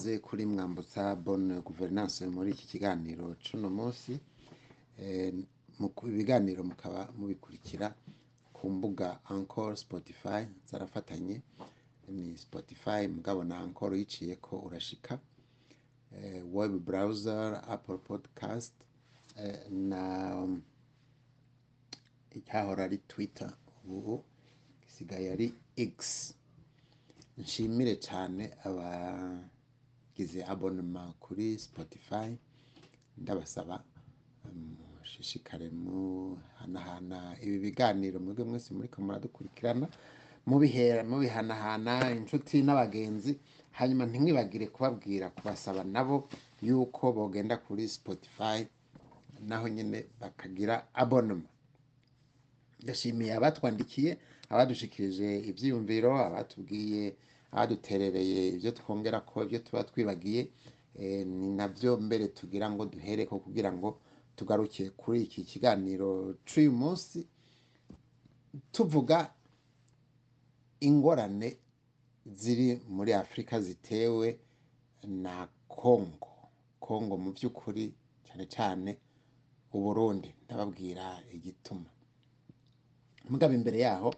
ikaze kuri mwambutsa bonne guverinance muri iki kiganiro c'uno munsi Eh, ibiganiro mukaba mubikurikira ku mbuga Anchor Spotify zarafatanye. Ni Spotify mugabo na Anchor uyiciyeko urashika. Eh, web browser Apple podcast eh, na icyahora ari Twitter. Ubu gisigaye ari X. Nshimire cyane abagize abonema kuri Spotify ndabasaba mushishikare muhanahana ibi biganiro. Mwebwe mwese muriko muradukurikirana mubihera mubihanahana inshuti n'abagenzi hanyuma ntimwibagire kubabwira kubasaba nabo yuko bogenda kuri Spotify naho nyine bakagira abonema. Ndashimiye abatwandikiye abadushikirije ibyiyumviro abatubwiye abaduterereye ibyo twongera ko ibyo tuba twibagiye Eh, ni na byo mbere tugira ngo duhereko kugira ngo tugaruke kuri iki kiganiro. C'uyu munsi tuvuga ingorane ziri muri afurika zitewe na kongo kongo mu by'ukuri cyane cyane uburundi ndababwira igituma. Mugabo imbere yaho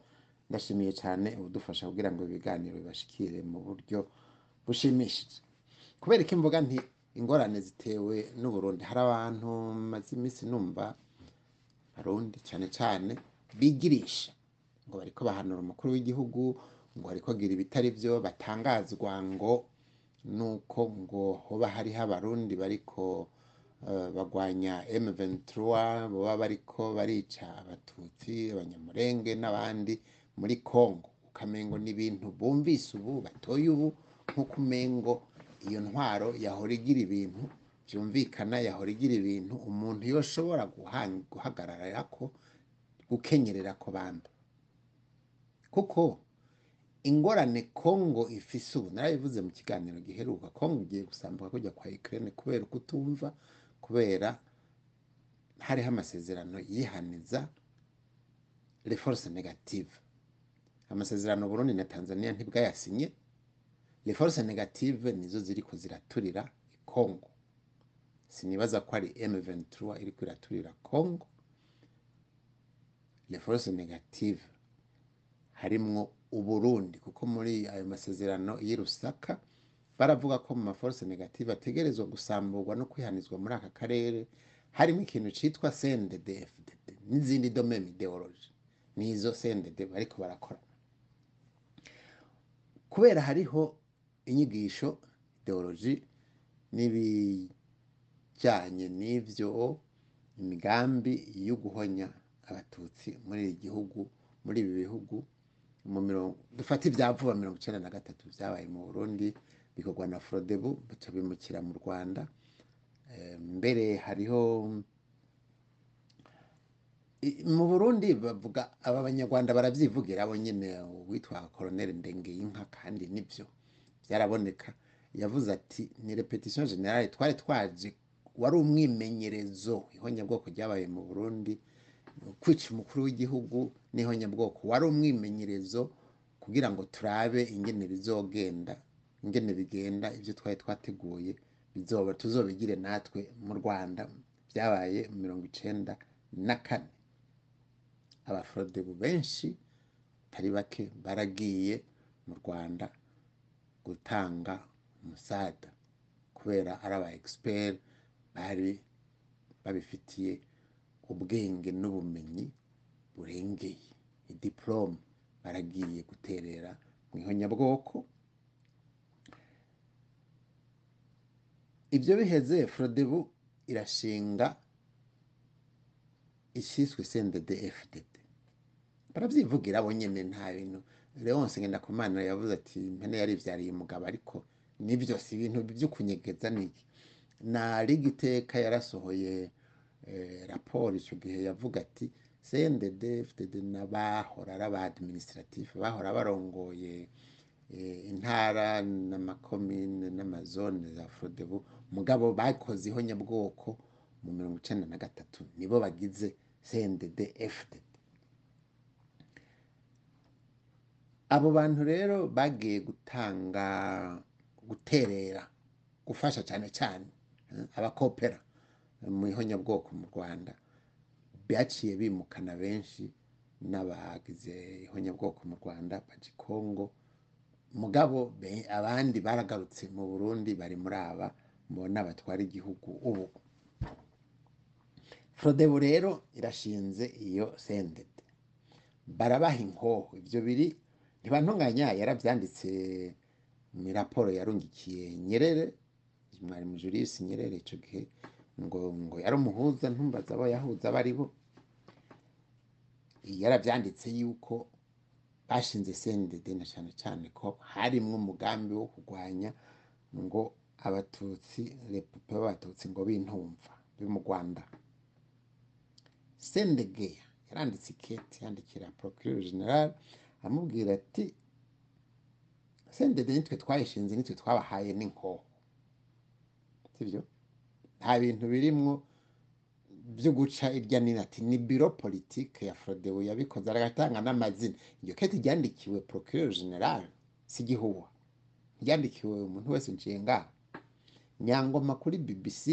ndashimiye cyane ubudufasha kugira ngo ibiganiro bibashikire mu buryo bushimishije. Kubera ko imvuga nti ingorane zitewe n'uburundi hari abantu maze iminsi numva barundi cyane cyane bigirisha ngo bariko bahanura umukuru w'igihugu ngo bariko agira ibitari byo batangazwa ngo nuko ngo hoba hariho abarundi bariko eh, bagwanya M23 boba bariko barica abatutsi abanyamurenge n'abandi muri Congo. Ukamengo ni ibintu bumvise ubu batoye ubu nk'uko umengo iyo ntwaro yahora igira ibintu byumvikana yahora igira ibintu umuntu yoshobora guhagararira ko gukenyerera ko bamba kuko ingorane Kongo ifise ubu narabivuze mu kiganiro giheruka Kongo igiye gusambuka kujya kwa Ukraine kubera kutumva kubera hariho amasezerano yihaniza les forces négatives amasezerano Burundi na Tanzania ntibwayasinye. Les forces négatives nizo ziriko ziraturira Kongo sinibaza ko ari M23 iriko iraturira Kongo les forces négatives harimwo uburundi kuko muri ayo masezerano y'i Rusaka baravuga ko mu maforce negative ategerezwa gusamburwa no kwihanizwa muri aka karere. Harimo ikintu citwa CNDD-FDD n'izindi domaine ideology nizo CNDD bariko barakora. Kubera hariho inyigisho ideology n'ibijyanye n'ivyo imigambi yo guhonya abatutsi muri iki gihugu muri ibi bihugu mu mirongo dufate ibya vuba mirongo icyenda na gatatu byabaye mu burundi bikorwa na frodebu bica bimukira mu rwanda. Mbere hariho mu burundi bavuga aba banyarwanda baravyivugira bo nyene uwitwa koroneli ndengeyinka kandi nivyo byaraboneka yavuze ati ni repetition generale twari twaje wari umwimenyerezo. Ihonyabwoko ryabaye mu burundi kwica umukuru w'igihugu n'ihonyabwoko wari umwimenyerezo kugira ngo turabe ingene bizogenda ingene bigenda ibyo twari twateguye bizoba tuzobigire natwe mu rwanda. Byabaye mirongo icenda na kane. Abaforodebu benshi batari bake baragiye mu rwanda gutanga umusada kubera ari aba expert bari babifitiye ubwenge n'ubumenyi burengeye. Idiplome baragiye guterera mu ihonyabwoko. Ibyo biheze frodebu irashinga ishyiswe CNDD FDD baravyivugira bo nyene nta bintu. Leonce Ngendakumana yavuze ati impene yari ivyariye umugabo ariko nivyo si ibintu vyo kunyegeza niki na ligiteka yarasohoye eh, raporo ico gihe yavuga ati CNDD FDD n'abahora ari aba administratif bahora barongoye eh, intara n'amakomine n'amazone za Frodebu mugabo bakoze ihonyabwoko mu mirongo icenda na gatatu nibo bagize CNDD FDD abo bantu rero bagiye gutanga guterera gufasha cyane cyane eh, abakopera mu ihonyabwoko mu rwanda byaciye bimukana benshi n'abagize ihonyabwoko mu rwanda baja i kongo mugabo abandi baragarutse mu burundi bari muri aba mbona batwara igihugu ubu. Frodebu rero irashinze iyo sendede barabaha inkoho ibyo biri ntibantunganya yarabyanditse mu raporo yarungikiye nyerere mwarimu Julius nyerere icyo gihe ngo ngo yari umuhuza ntumbaza abo yahuza abo ari bo yarabyanditse yuko bashinze sendede na cyane cyane ko harimwo umugambi wo kurwanya ngo abatutsi repupe b'abatutsi ngo bintumva biri mu rwanda sendegeya yaranditse ikete yandikira procureur general amubwira ati sendede nitwe twayishinze nitwe twabahaye n'inkoho sibyo nta bintu birimwo byo guca irya nini ati ni biro politike ya frodebu yabikoze agatanga n'amazina iryo kete ryandikiwe procureur general si igihuha ryandikiwe umuntu wese nshinga nyangoma kuri bbc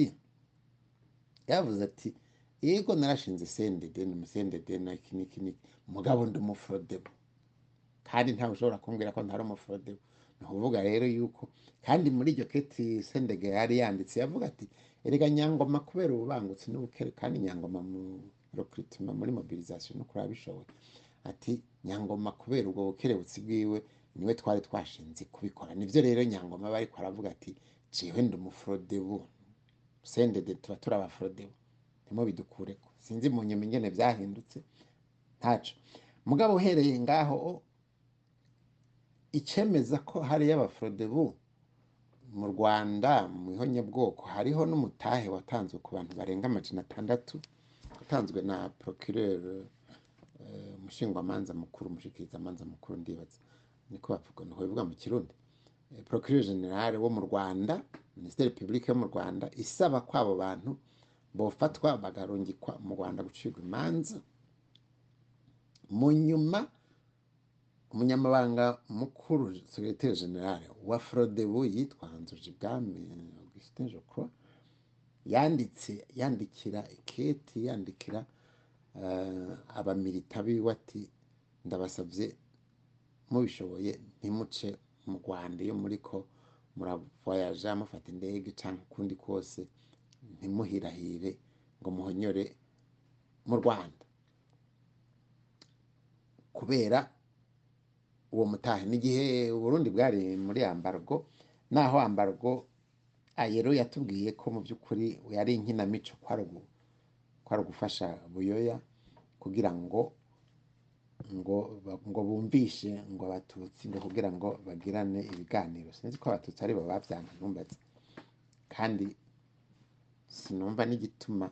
yavuze ati yego narashinze sendede ni umusendede na iki n'iki n'iki mugabo ndi umufrodebu kandi ntawe ushobora kumbwira ko ntari umufrodebu ni ukuvuga rero yuko kandi muri iryo keti sendege yari yanditse yavuga ati erega nyangoma kubera ububangutsi n'ubukere kandi nyangoma mu recruitment muri mobilisation no kuri abishoboye ati nyangoma kubera ubwo bukerebutsi bwiwe ni we twari twashinze kubikora. Nivyo rero nyangoma bariko aravuga ati jewe ndi umufrodebu sendede tuba turi abafrodebu ntimwo bidukureko sinzi mu nyuma ingene vyahindutse ntaco. Mugabo uhereye ngaho icemeza ko hariyo abafrodebu mu rwanda mu ihonyabwoko hariho n'umutahe watanzwe ku bantu barenga amajana atandatu watanzwe na procureur eh, umushingwamanza mukuru umushikirizamanza mukuru ndibaza niko bavuga niko bivuga mu kirundi. Eh, procureur general wo mu rwanda minisiteri publique yo mu rwanda isaba ko abo bantu bofatwa bagarungikwa mu rwanda gucirwa imanza mu nyuma umunyamabanga mukuru secrétaire general wa frodebu yitwa nzoji bwami augustin crois yanditse yandikira iketi yandikira eh, abamilita biwe ati ndabasabye mubishoboye ntimuce mu rwanda iyo muriko muravoyaja mufata indege cyangwa ukundi kose ntimuhirahire ngo muhonyore mu rwanda. Kubera uwo mutahe. N'igihe uburundi bwari muri ambargo naho ambargo ayero yatubwiye ko mu by'ukuri yari inkinamico ugu- kwari ugufasha buyoya kugira ngo ngo ngo bumvishe ngo abatutsi ngo kugira ngo bagirane ibiganiro. Sinzi ko abatutsi ari bo bavyanga ntumbaze kandi sinumva n'igituma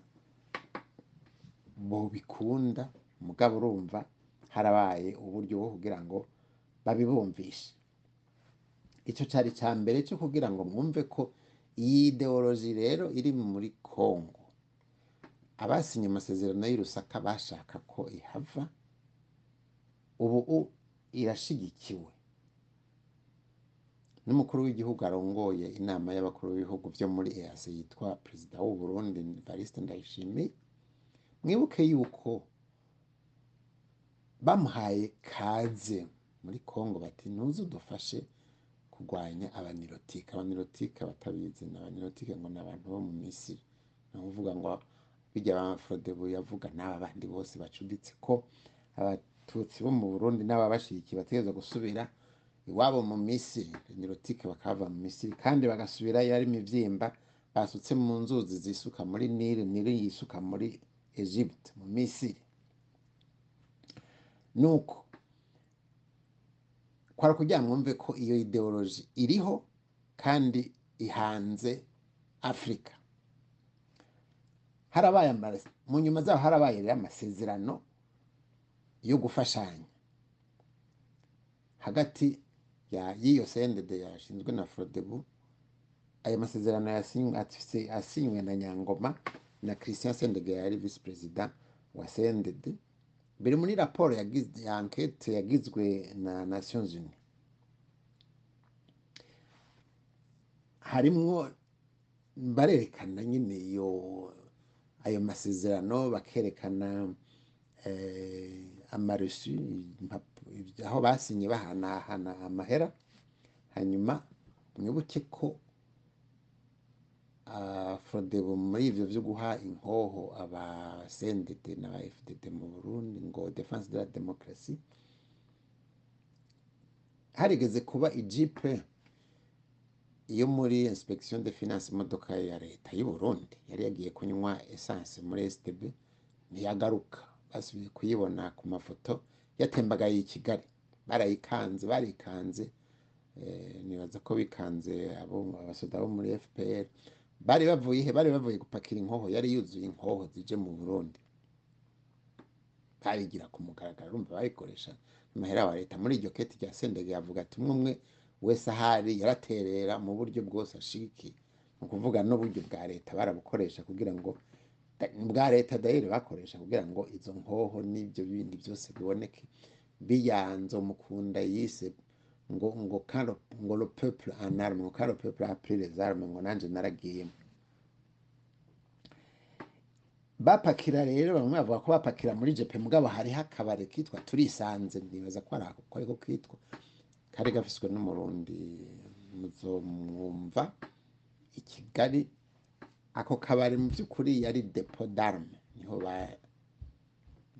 bobikunda mugabo urumva harabaye uburyo bwo kugira ngo babibumvishe icyo cyari cya mbere cyo kugira ngo mwumve ko iyi ideoloji rero iri muri kongo abasinye amasezerano y'irusaka bashaka ko ihava ubu irashigikiwe. N'umukuru w'igihugu arongoye inama y'abakuru b'ibihugu byo muri EAC yitwa perezida w'u Burundi Evariste Ndayishimiye. Mwibuke yuko bamuhaye kaze. Muri Kongo bati ntuze udufashe kurwanya abanirotike abanirotike batabizi ni abanirotike ngo ni abantu bo mu Misiri. Ni ukuvuga ngo bijya abafrodebu yavuga n'aba bandi bose bacuditse ko abatutsi bo mu Burundi n'ababashigikiye bategereza gusubira iwabo mu Misiri. Nirotike bakava mu Misiri kandi bagasubirayo ari imivyimba basutse mu nzuzi zisuka muri Nile Nile yisuka muri Egypt mu Misiri. Nuko kwara kugira mwumve ko iyo ideoloji iriho kandi ihanze Afurika harabaye mu nyuma zaho harabaye rero amasezerano yo gufashanya. Hagati ya y'iyo sendede yashinzwe na frodebu ayo masezerano yasinywe na nyangoma na christian sendege yari visi perezida wa sendede. Biri muri raporo ya ankete yagizwe na nations unies harimwo barerekana nyine iyo ayo masezerano bakerekana eh, impapu- aho basinye bahanahana amahera hanyuma mwibuke ko frodebu muri ivyo vyo guha inkoho aba sendede n'aba fdd mu burundi ngo defense de la demokarasi harigeze kuba ijipe iyo muri inspection de finance imodoka ya leta y'u Burundi. Yari yagiye kunywa essence muri STB ntiyagaruka. Basubiye kuyibona ku mafoto yatembagaye i Kigali. Barayikanze barikanze eh, nibaza ko bikanze abo abasoda bo muri FPR bari bavuye he? Bari bavuye gupakira inkoho. Yari yuzuye inkoho zije mu Burundi. Barigira ku mugaragaro urumva bayikoresha. Amahera wa leta muri iryo keti rya sendege yavuga ati umwe umwe wese ahari yaraterera mu buryo bwose ashiki. Ni ukuvuga n'uburyo bwa leta barabukoresha kugira ngo bwa leta dayire bakoresha kugira ngo izo nkoho n'ibyo bindi byose biboneke. Biyanzo mukunda yise ngo ngo karo ngo le peuple en arme ngo karo peuple a pris les armes ngo nanje naragiyemo bapakira rero bamwe bavuga ko bapakira muri jepe mugabo hariho akabare kitwa turisanze nibaza ko ari ko kitwa kari gafiswe n'umurundi muzomwumva i kigali. Ako kabari mu by'ukuri yari depo d'arme ni ho ba-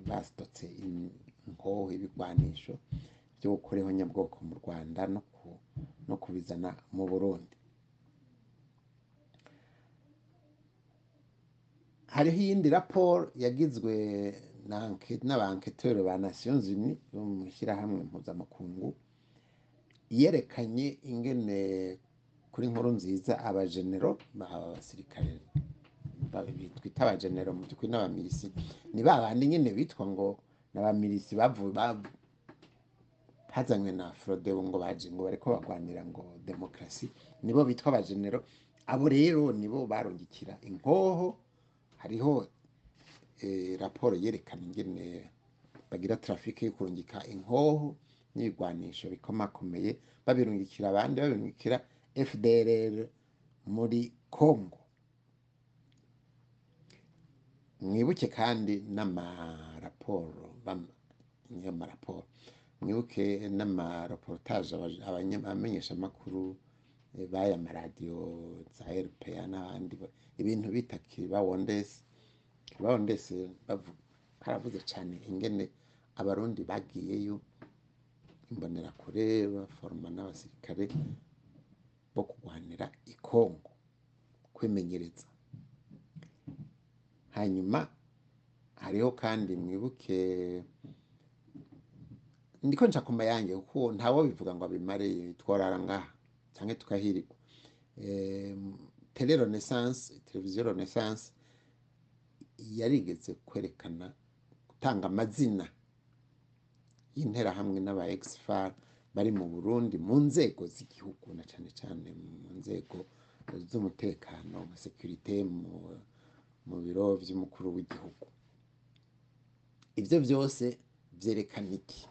basitotse in- inkoho ibigwanisho byo gukoreho nyabwoko mu rwanda no ku- no kubizana mu burundi. Hariho iyindi raporo yagizwe na anke- n'abanketere ba nations unies bo mu ishyirahamwe mpuzamakungu yerekanye ingene kuri nkuru nziza abajenero abasirikare twita abajenero mu by'ukuri n'abamilisi ni ba bandi nyine bitwa ngo n'abamilisi bavuye ba- hazanywe na frodebu ngo baje ngo bariko bagwanira ngo demokarasi. Nibo bitwa abajenero abo rero nibo barungikira inkoho. Hariho eh, raporo yerekana ingene bagira trafike yo kurungika inkoho n'ibigwanisho bikomakomeye. Babirungikira abandi babirungikira fdrr muri congo. Mwibuke kandi n'amaraporo bam- niyo maraporo mwibuke abanya- abamenyeshamakuru eh, b'aya maradiyo za rpa n'abandi ba- ibintu bita kibawondesi kibawondesi bavu- karavuze cyane ingene abarundi bagiyeyo imbonerakure baforoma n'abasirikare bo kurwanira i kongo kwimenyereza. Hanyuma hariho kandi mwibuke ndiko nca ku mayange kuko ntawo bivuga ngo abimare tworara ngaha cyangwa tukahirigwa Em, tele renaissance televiziyo renaissance yarigeze kwerekana gutanga amazina y'interahamwe n'aba exfar bari mu burundi mu nzego z'igihugu na cyane cyane mu nzego z'umutekano nka securite mu, mu biro by'umukuru w'igihugu. Ibyo byose byerekana iki?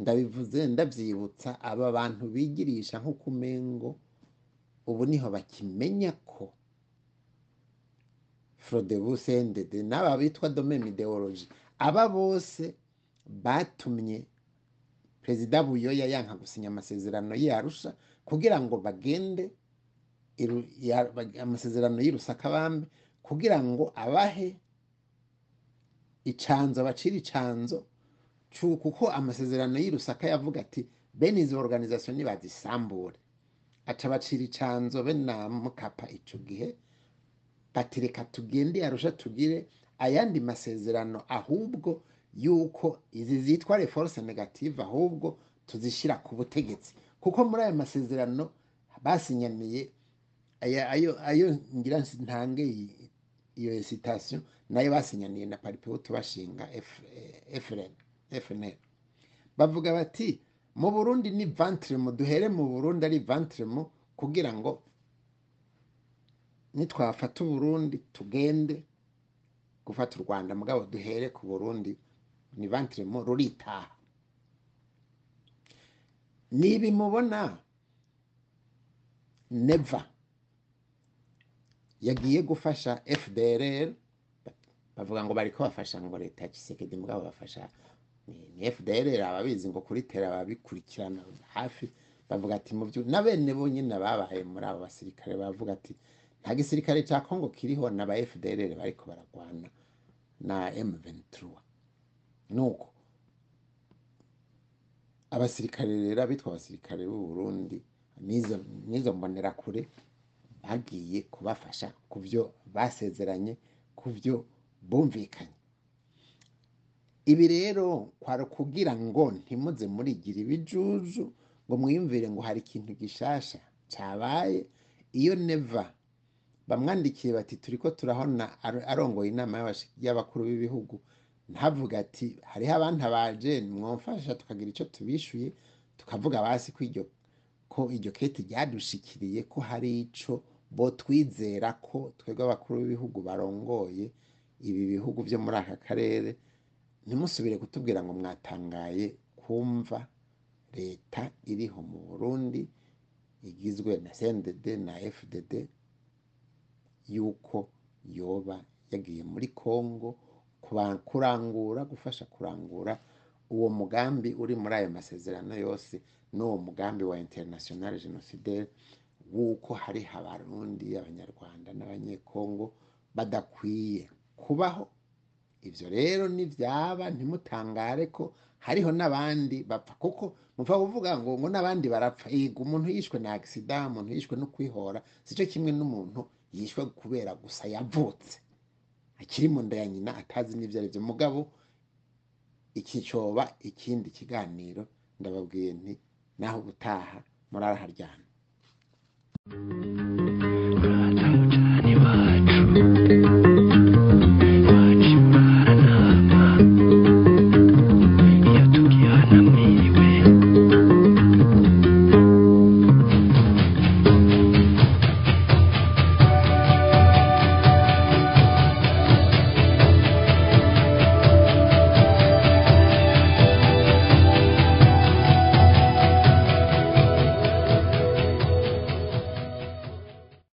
Ndabivuze ndabyibutsa aba bantu bigirisha nk'uko umengo ubu ni ho bakimenya ko frodebu sendede n'aba bitwa domaine ideology aba bose batumye perezida buyoya yanka gusinya amasezerano y'arusha kugira ngo bagende amasezerano y'irusakabambe kugira ngo abahe icanzo bacira icanzo kuko amasezerano y'irusaka yavuga ati bene izo organisation nibazisambure. Aca bacira icanzo be na mukapa ico gihe bati reka tugende arusha tugire ayandi masezerano ahubwo yuko izi zitwa reforce negative ahubwo tuzishira ku butegetsi. Kuko muri aya masezerano basinyaniye ayo ayo ngira ntange iyo citation na yo basinyaniye na paripehutu bashinga F- FNL bavuga bati mu Burundi ni ventremo duhere mu Burundi ari ventremo kugira ngo nitwafata uburundi tugende gufata u rwanda. Mugabo duhere ku burundi ni ventremo ruritaha. Niba mubona neva yagiye gufasha fdrr bavuga ngo bariko bafasha ngo leta ya Tshisekedi mugabo bafasha ni, FDLR ababizi ngo kuri tera babikurikirana hafi bavuga ati mu byo na bene bo nyine babaye muri abo basirikare bavuga ati nta gisirikare cya Kongo kiriho na ba FDLR bariko baragwana na M23 nuko abasirikare rero abitwa abasirikare b'u Burundi n'izo n'izo mbonerakure bagiye kubafasha ku byo basezeranye ku byo bumvikanye. Ibi rero kwari kugira ngo ntimuze murigira ibijuju ngo mwiyumvire ngo hari ikintu gishasha cyabaye. Iyo neva bamwandikiye bati turi ko turabona ar- arongoye inama y'abakuru b'ibihugu. Ntavuga ati hariho abantabaje mwamfasha tukagira icyo tubishuye. Tukavuga basi ko iryo ko iryo kete ryadushikiriye ko hari ico bo twizera ko twebwe abakuru b'ibihugu barongoye ibi bihugu byo muri aka karere. Ntimusubire kutubwira ngo mwatangaye kumva leta iriho mu burundi igizwe na cndd na fdd yuko yoba yagiye muri congo kurangura gufasha kurangura uwo mugambi uri muri ayo masezerano yose n'uwo mugambi wa international genocidaire w'uko hari abarundi abanyarwanda n'abanyekongo badakwiye kubaho. Ibyo rero nibyaba ntimutangare ko hariho n'abandi bapfa. Kuko mupfa kuvuga ngo ngo n'abandi barapfa. Yego umuntu yishwe na agisida umuntu yishwe no kwihora si cyo kimwe n'umuntu yishwe kubera gusa yavutse. Akiri mu nda ya nyina atazi n'ibyo ari byo mugabo iki coba ikindi kiganiro ndababwiye nti naho ubutaha muraraharyana.